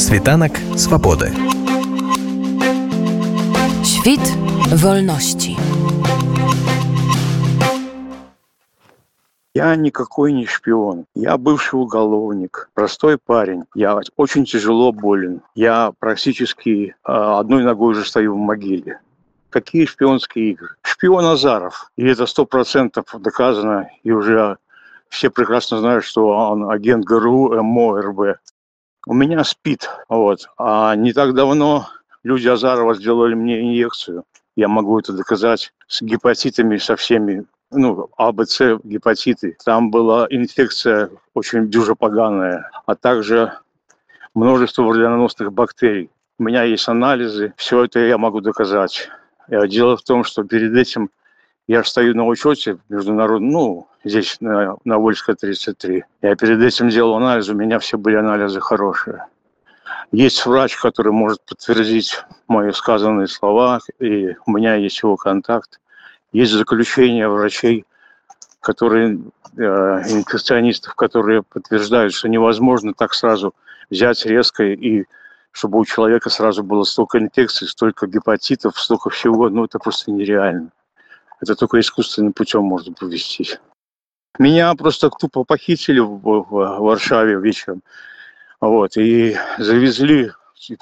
Світанак swobody. Świt wolności. Я никакой не шпион. Я бывший уголовник, простой парень. Я очень тяжело болен. Я практически э, одной ногой уже стою в могиле. Какие шпионские игры? Шпион Азаров. И это сто процентов доказано. И уже все прекрасно знают, что он агент ГРУ, МО, РБ. У меня спит. Вот. А не так давно люди Азарова сделали мне инъекцию. Я могу это доказать с гепатитами, со всеми ну, АБЦ гепатиты. Там была инфекция очень дюжа поганая, а также множество вредоносных бактерий. У меня есть анализы, все это я могу доказать. Дело в том, что перед этим я стою на учете международном, ну, здесь на, на Вольская 33. Я перед этим делал анализ, у меня все были анализы хорошие. Есть врач, который может подтвердить мои сказанные слова, и у меня есть его контакт. Есть заключения врачей, которые, э, инфекционистов, которые подтверждают, что невозможно так сразу взять резко и чтобы у человека сразу было столько инфекций, столько гепатитов, столько всего, ну это просто нереально. Это только искусственным путем можно провести. Меня просто тупо похитили в, Варшаве вечером. Вот, и завезли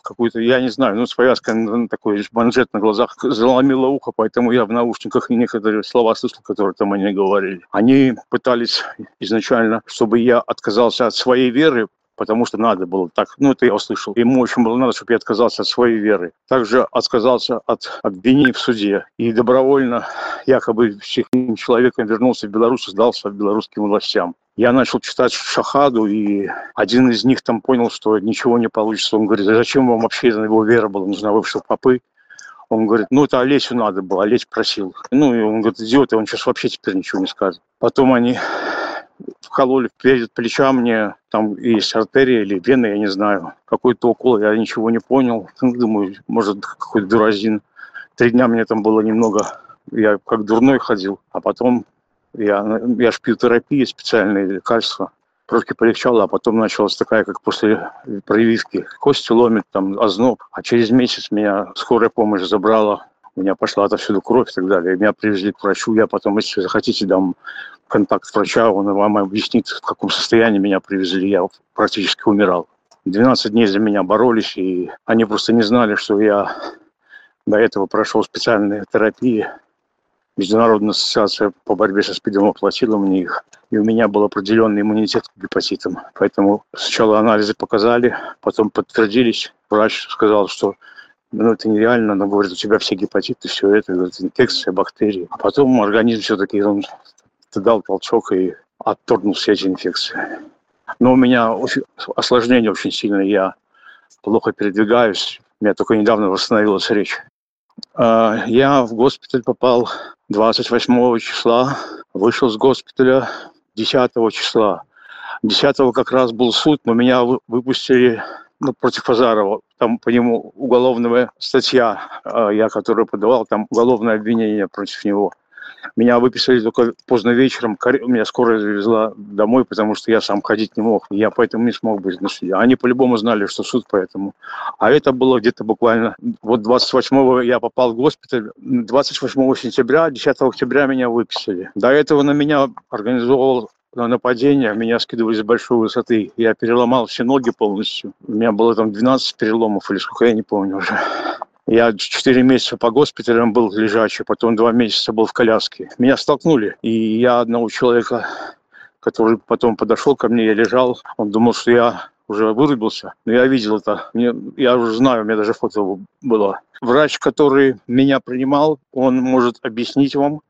какую-то, я не знаю, ну, с повязкой такой манжет на глазах заломило ухо, поэтому я в наушниках и некоторые слова слышал, которые там они говорили. Они пытались изначально, чтобы я отказался от своей веры, потому что надо было так. Ну, это я услышал. Ему очень было надо, чтобы я отказался от своей веры. Также отказался от обвинений в суде. И добровольно, якобы психическим человеком вернулся в Беларусь и сдался белорусским властям. Я начал читать Шахаду, и один из них там понял, что ничего не получится. Он говорит, зачем вам вообще его вера была нужна? Вы что, попы? Он говорит, ну это Олесю надо было, Олесь просил. Ну и он говорит, идиот, он сейчас вообще теперь ничего не скажет. Потом они вкололи перед плеча мне, там есть артерия или вена, я не знаю, какой-то укол, я ничего не понял. Ну, думаю, может, какой-то дуразин. Три дня мне там было немного, я как дурной ходил, а потом я, я ж пью терапии, специальные лекарства. Трошки полегчало, а потом началась такая, как после прививки. Кости ломит, там, озноб. А через месяц меня скорая помощь забрала. Меня пошла отовсюду кровь и так далее. Меня привезли к врачу. Я потом, если захотите, дам контакт врача. Он вам объяснит, в каком состоянии меня привезли. Я практически умирал. 12 дней за меня боролись, и они просто не знали, что я до этого прошел специальные терапии Международная ассоциация по борьбе со СПИДом оплатила мне их. И у меня был определенный иммунитет к гепатитам. Поэтому сначала анализы показали, потом подтвердились. Врач сказал, что ну, это нереально, но говорит, у тебя все гепатиты, все это, говорит, инфекция, бактерии. А потом организм все-таки он дал толчок и отторгнул все эти инфекции. Но у меня очень, осложнение очень сильное, я плохо передвигаюсь, у меня только недавно восстановилась речь. А, я в госпиталь попал 28 числа, вышел с госпиталя 10 числа. 10 как раз был суд, но меня выпустили ну, против Азарова. Там по нему уголовная статья, а, я которую подавал, там уголовное обвинение против него. Меня выписали только поздно вечером. Меня скорая завезла домой, потому что я сам ходить не мог. Я поэтому не смог быть на суде. Они по-любому знали, что суд поэтому. А это было где-то буквально... Вот 28-го я попал в госпиталь. 28 сентября, 10 октября меня выписали. До этого на меня организовал нападение, меня скидывали с большой высоты. Я переломал все ноги полностью. У меня было там 12 переломов или сколько, я не помню уже. Я 4 месяца по госпиталям был лежачий, потом 2 месяца был в коляске. Меня столкнули, и я одного человека, который потом подошел ко мне, я лежал, он думал, что я уже вырубился, но я видел это, мне, я уже знаю, у меня даже фото было. Врач, который меня принимал, он может объяснить вам,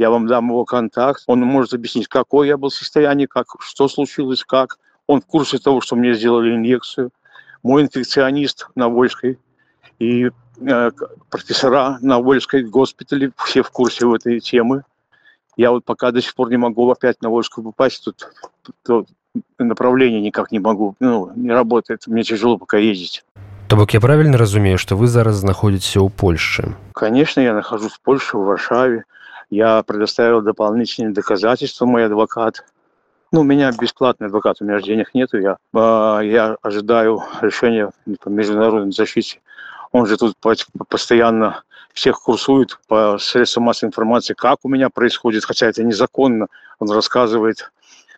я вам дам его контакт, он может объяснить, какое я был состояние, как, что случилось, как. Он в курсе того, что мне сделали инъекцию. Мой инфекционист на Вольской и Э, профессора на Вольской госпитале, все в курсе в этой темы. Я вот пока до сих пор не могу опять на Вольскую попасть, тут, тут направление никак не могу, ну, не работает, мне тяжело пока ездить. То бок я правильно разумею, что вы зараз знаходитесь у Польши? Конечно, я нахожусь в Польше, в Варшаве. Я предоставил дополнительные доказательства, мой адвокат. Ну, у меня бесплатный адвокат, у меня денег нету, я, э, я ожидаю решения по международной защите. Он же тут постоянно всех курсует по средствам массовой информации, как у меня происходит, хотя это незаконно. Он рассказывает,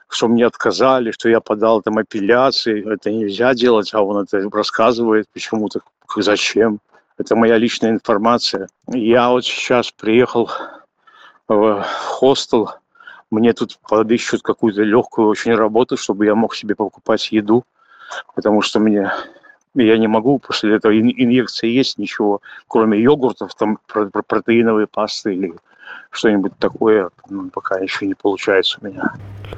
что мне отказали, что я подал там апелляции, это нельзя делать, а он это рассказывает почему-то, зачем. Это моя личная информация. Я вот сейчас приехал в хостел, мне тут подыщут какую-то легкую очень работу, чтобы я мог себе покупать еду, потому что мне я не могу после этого инъекции есть ничего, кроме йогуртов, там протеиновые пасты или что-нибудь такое, ну, пока еще не получается у меня.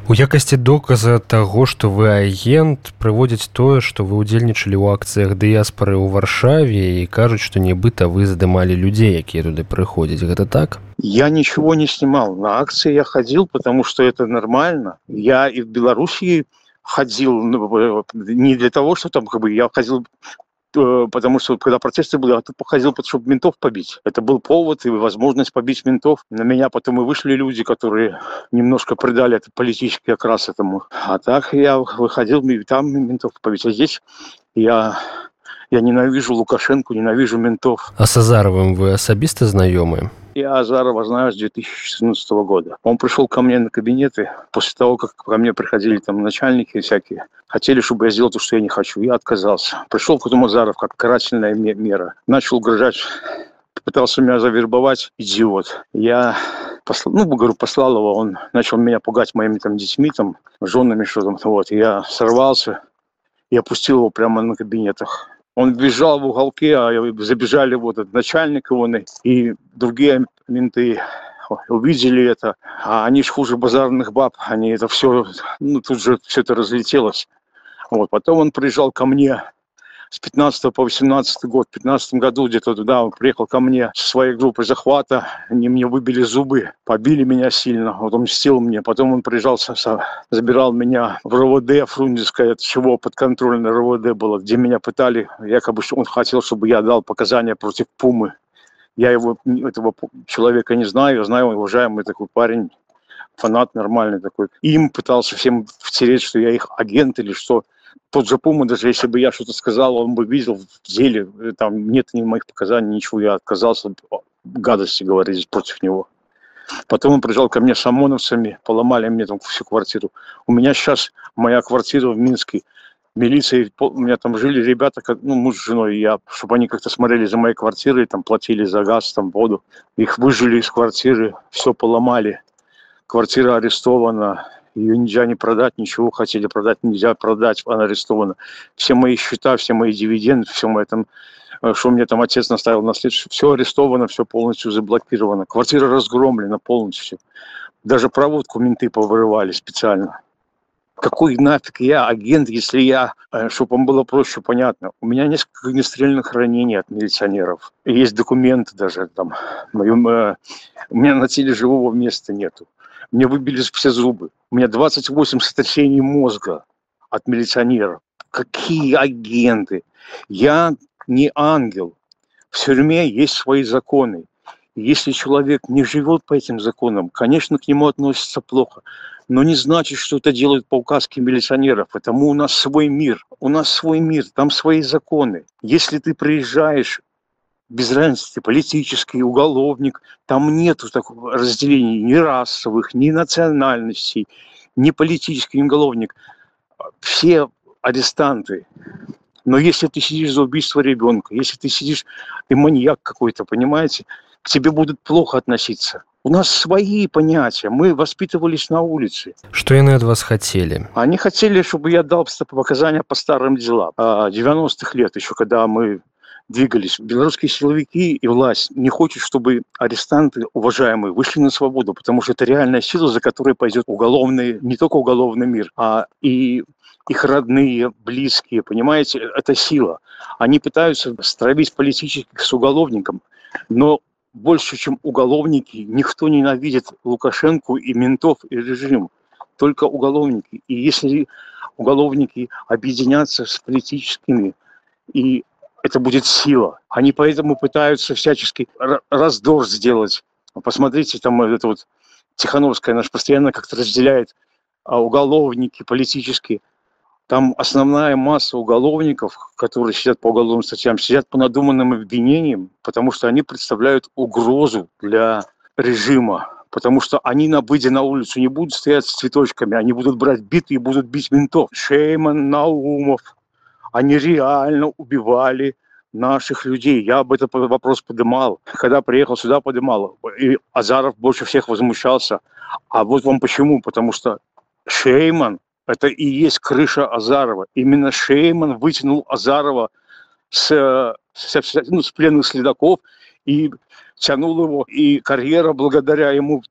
У якасці доказа таго, што вы агент прыводзіць тое, што вы ўдзельнічалі ў акцыях дыяспары ў варшаве і кажуць, што нібыта вы здымалі людзей, якія туды прыходзяць. Гэта так? Я ничего не снимал. На акции я ходил, потому что это нормально. Я и в Белоруссии ходил ну, не для того, что там как бы я ходил Э, потому что когда протесты были, я походил, чтобы ментов побить. Это был повод и возможность побить ментов. На меня потом и вышли люди, которые немножко придали это политический окрас этому. А так я выходил, и там ментов побить. А здесь я я ненавижу Лукашенко, ненавижу ментов. А с Азаровым вы особисто знакомы? Я Азарова знаю с 2014 года. Он пришел ко мне на кабинеты после того, как ко мне приходили там начальники всякие. Хотели, чтобы я сделал то, что я не хочу. Я отказался. Пришел потом Азаров как карательная мера. Начал угрожать пытался меня завербовать, идиот. Я послал, ну, говорю, послал его, он начал меня пугать моими там детьми, там, женами, что там, вот. Я сорвался и опустил его прямо на кабинетах. Он бежал в уголке, а забежали вот этот начальник его и другие менты увидели это, а они ж хуже базарных баб, они это все, ну тут же все это разлетелось. Вот, потом он приезжал ко мне с 15 по 18 год, в 15 году где-то туда он приехал ко мне со своей группой захвата, они мне выбили зубы, побили меня сильно, вот он мстил мне, потом он приезжал, забирал меня в РОВД Фрунзенское, это чего подконтрольное РОВД было, где меня пытали, якобы он хотел, чтобы я дал показания против Пумы. Я его, этого человека не знаю, я знаю, уважаемый такой парень, фанат нормальный такой. Им пытался всем втереть, что я их агент или что тот же Пума, даже если бы я что-то сказал, он бы видел в деле, э, там нет ни моих показаний, ничего, я отказался гадости говорить против него. Потом он приезжал ко мне с ОМОНовцами, поломали мне там всю квартиру. У меня сейчас моя квартира в Минске, милиция, у меня там жили ребята, ну, муж с женой, я, чтобы они как-то смотрели за моей квартирой, там платили за газ, там воду. Их выжили из квартиры, все поломали. Квартира арестована, ее нельзя не продать, ничего хотели продать, нельзя продать, она арестована. Все мои счета, все мои дивиденды, все мои там, э, что мне там отец наставил наследство, все арестовано, все полностью заблокировано. Квартира разгромлена полностью. Даже проводку менты повырывали специально. Какой нафиг я агент, если я, э, чтобы вам было проще понятно, у меня несколько огнестрельных ранений от милиционеров. Есть документы даже там. Э, у меня на теле живого места нету. Мне выбили все зубы. У меня 28 сотрясений мозга от милиционеров. Какие агенты? Я не ангел. В тюрьме есть свои законы. Если человек не живет по этим законам, конечно, к нему относятся плохо. Но не значит, что это делают по указке милиционеров. Потому у нас свой мир. У нас свой мир, там свои законы. Если ты приезжаешь без разницы, политический, уголовник, там нет такого разделений ни расовых, ни национальностей, ни политический, ни уголовник. Все арестанты. Но если ты сидишь за убийство ребенка, если ты сидишь, ты маньяк какой-то, понимаете, к тебе будут плохо относиться. У нас свои понятия. Мы воспитывались на улице. Что они от вас хотели? Они хотели, чтобы я дал показания по старым делам. 90-х а, лет, еще когда мы двигались. Белорусские силовики и власть не хочет, чтобы арестанты, уважаемые, вышли на свободу, потому что это реальная сила, за которой пойдет уголовный, не только уголовный мир, а и их родные, близкие, понимаете, это сила. Они пытаются стравить политических с уголовником, но больше, чем уголовники, никто ненавидит Лукашенко и ментов и режим. Только уголовники. И если уголовники объединятся с политическими и это будет сила. Они поэтому пытаются всячески раздор сделать. Посмотрите, там это вот Тихановская наш постоянно как-то разделяет уголовники политические. Там основная масса уголовников, которые сидят по уголовным статьям, сидят по надуманным обвинениям, потому что они представляют угрозу для режима, потому что они на выйдя на улицу не будут стоять с цветочками, они будут брать биты и будут бить ментов. Шейман, Наумов, они реально убивали наших людей. Я об этом вопрос поднимал. Когда приехал сюда, поднимал. И Азаров больше всех возмущался. А вот вам почему. Потому что Шейман – это и есть крыша Азарова. Именно Шейман вытянул Азарова с, с, ну, с пленных следаков и тянул его, и карьера благодаря ему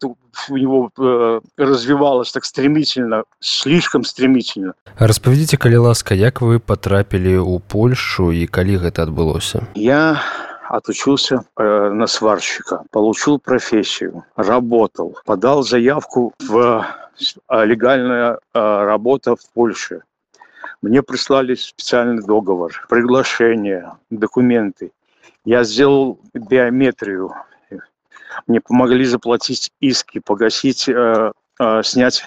у него э, развивалась так стремительно, слишком стремительно. Распавядзіце, калі ласка, як вы потрапілі ў Польшу и калі гэта адбылося? Я отучился э, на сварщика, получил профессию, работал, подал заявку в э, легальная э, работа в Польше. Мне прислали специальный договор, приглашение, документы. Я сделал биометрию. Мне помогли заплатить иски, погасить, э, э, снять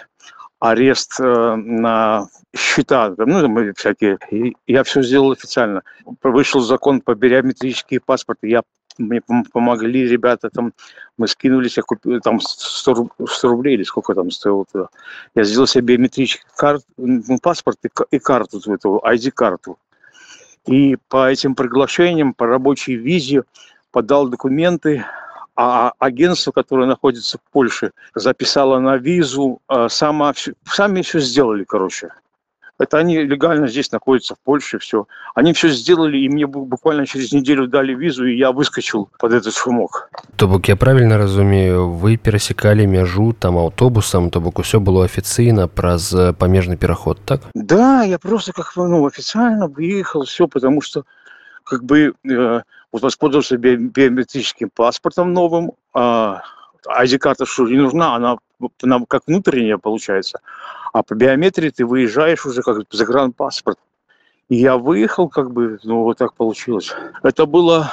арест э, на счета, ну, всякие. И я все сделал официально. Вышел закон по биометрические паспорты. Я мне помогли ребята там, мы скинулись, я купил там 100, 100 рублей или сколько там стоило туда. Я сделал себе биометрический карт, ну, паспорт и, и карту, эту ID-карту. И по этим приглашениям, по рабочей визе подал документы, а агентство, которое находится в Польше, записало на визу, а сама, сами все сделали, короче. Это они легально здесь находятся, в Польше, все. Они все сделали, и мне буквально через неделю дали визу, и я выскочил под этот шумок. То бок я правильно разумею, вы пересекали межу там автобусом, то бок все было официально праз помежный переход, так? Да, я просто как ну, официально выехал, все, потому что как бы э, вот воспользовался биометрическим паспортом новым, э, ID-карта что не нужна, она как внутренняя получается. А по биометрии ты выезжаешь уже как загранпаспорт. И я выехал, как бы, ну вот так получилось. Это было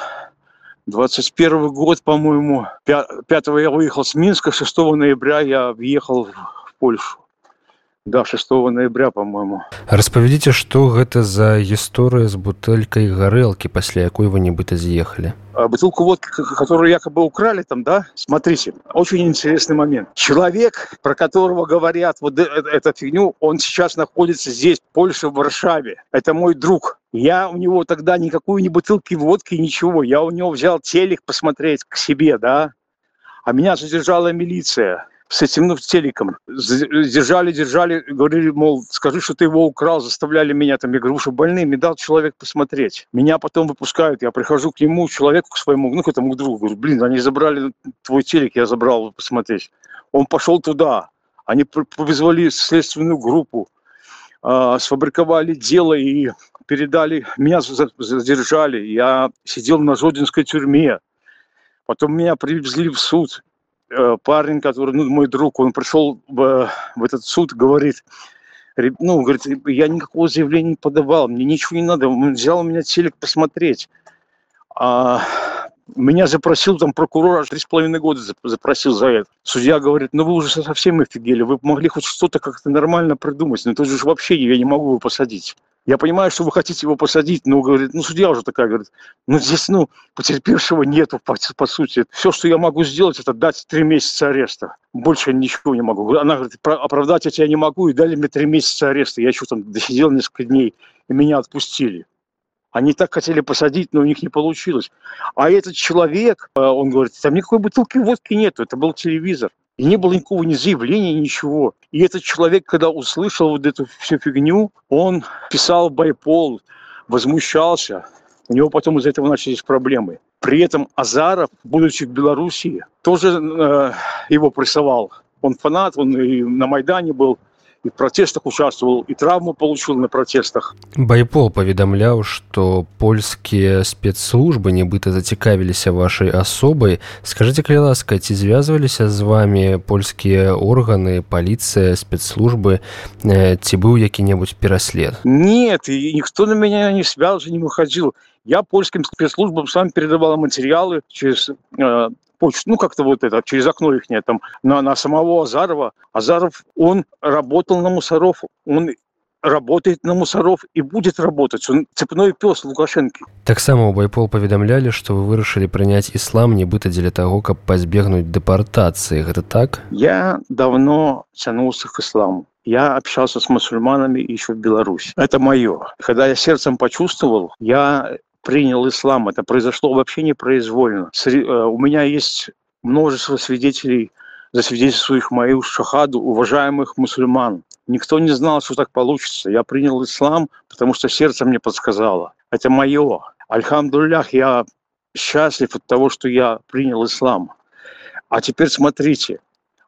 21 год, по-моему. 5 я выехал с Минска, 6 ноября я въехал в Польшу да 6 ноября по-моему распавядзіце что гэта за гісторыя з бутэлькай гарэлкі пасля якой вы нібыта з'ехалі бутылку водки которую якобы украли там да смотрите очень интересный момент человек про которого говорят вот э, эту фигню он сейчас находится здесь в польше в варшаве это мой друг я у него тогда никакую не бутылки водки ничего я у него взял телек посмотреть к себе да а меня задержала милиция с этим, ну, телеком. Держали, держали, говорили, мол, скажи, что ты его украл, заставляли меня там. Я говорю, что больный, мне дал человек посмотреть. Меня потом выпускают, я прихожу к нему, человеку к своему, ну, к этому другу, говорю, блин, они забрали твой телек, я забрал посмотреть. Он пошел туда, они вызвали следственную группу, а, сфабриковали дело и передали, меня задержали. Я сидел на Жодинской тюрьме. Потом меня привезли в суд. Э, парень, который, ну, мой друг, он пришел в, в этот суд, говорит, ну, говорит, я никакого заявления не подавал, мне ничего не надо, он взял у меня телек посмотреть. А меня запросил там прокурор аж три с половиной года запросил за это. Судья говорит, ну вы уже совсем офигели, вы могли хоть что-то как-то нормально придумать, но тут же вообще я не могу его посадить. Я понимаю, что вы хотите его посадить, но, говорит, ну, судья уже такая, говорит, ну, здесь, ну, потерпевшего нету, по, по сути. Все, что я могу сделать, это дать три месяца ареста. Больше ничего не могу. Она говорит, оправдать я тебя не могу, и дали мне три месяца ареста. Я еще там досидел несколько дней, и меня отпустили. Они так хотели посадить, но у них не получилось. А этот человек, э, он говорит, там никакой бутылки водки нету, это был телевизор. И не было никакого ни заявления, ничего. И этот человек, когда услышал вот эту всю фигню, он писал байпол, возмущался. У него потом из-за этого начались проблемы. При этом Азаров, будучи в Белоруссии, тоже э, его прессовал. Он фанат, он и на Майдане был и в протестах участвовал и травму получил на протестах байпол паведамляў что польскія спецслужбы нібыта зацікавіліся вашай асобай скажыце калі ласка ці звязваліся з вамі польскія органы паліцыя спецслужбы? Ці быў які-небудзь пераслед нет и никто на меня не свял же не выходил. Я польским спецслужбам сам передавал материалы через э, почту, ну как-то вот это, через окно их там, на, на самого Азарова. Азаров, он работал на мусоров, он работает на мусоров и будет работать. Он цепной пес Лукашенко. Таксама у Байпол паведамлялі, што вы вырашылі прыняць іслам нібыта дзеля таго, каб пазбегнуць дэпартацыі. Гэта так? Я давно тянулся к исламу. Я общался с мусульманами еще в Беларуси. Это мое. Когда я сердцем почувствовал, я принял ислам. Это произошло вообще непроизвольно. Э, у меня есть множество свидетелей, засвидетельствующих мою шахаду, уважаемых мусульман. Никто не знал, что так получится. Я принял ислам, потому что сердце мне подсказало. Это мое. Альхамдуллях, я счастлив от того, что я принял ислам. А теперь смотрите,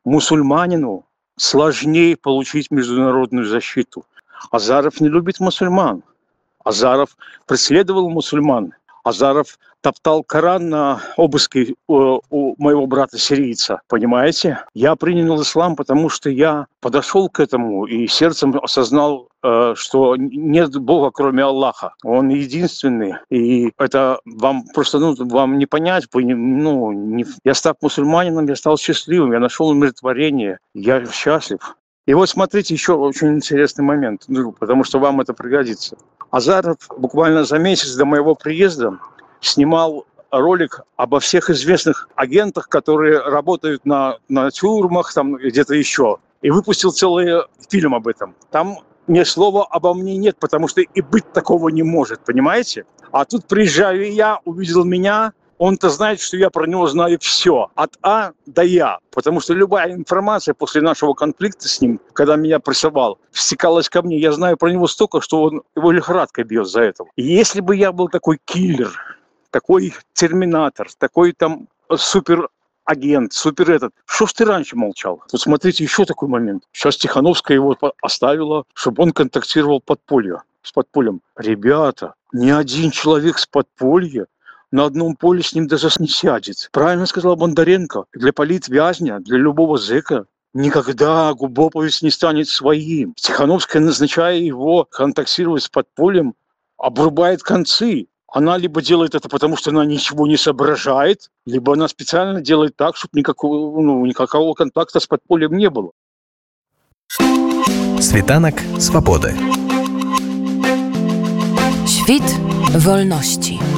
мусульманину сложнее получить международную защиту. Азаров не любит мусульман. Азаров преследовал мусульман. Азаров топтал Коран на обыске у, у моего брата-сирийца, понимаете? Я принял ислам, потому что я подошел к этому и сердцем осознал, э, что нет Бога, кроме Аллаха. Он единственный. И это вам просто, ну, вам не понять. Вы, ну, не... Я став мусульманином, я стал счастливым, я нашел умиротворение, я счастлив. И вот смотрите, еще очень интересный момент, ну, потому что вам это пригодится. Азаров буквально за месяц до моего приезда снимал ролик обо всех известных агентах, которые работают на, на тюрьмах, там где-то еще. И выпустил целый фильм об этом. Там ни слова обо мне нет, потому что и быть такого не может, понимаете? А тут приезжаю я, увидел меня, он-то знает, что я про него знаю все, от А до Я, потому что любая информация после нашего конфликта с ним, когда меня прессовал, стекалась ко мне, я знаю про него столько, что он его лихорадкой бьет за это. И если бы я был такой киллер, такой терминатор, такой там супер агент, супер этот. Что ж ты раньше молчал? Вот смотрите, еще такой момент. Сейчас Тихановская его оставила, чтобы он контактировал подполье, с подпольем. Ребята, ни один человек с подполья на одном поле с ним даже не сядет. Правильно сказал Бондаренко. Для политвязня, для любого зэка никогда Губоповец не станет своим. Тихановская, назначая его контактировать с подпольем, обрубает концы. Она либо делает это потому, что она ничего не соображает, либо она специально делает так, чтобы никакого, ну, никакого контакта с подпольем не было. Світанак свабоды. Świt wolności.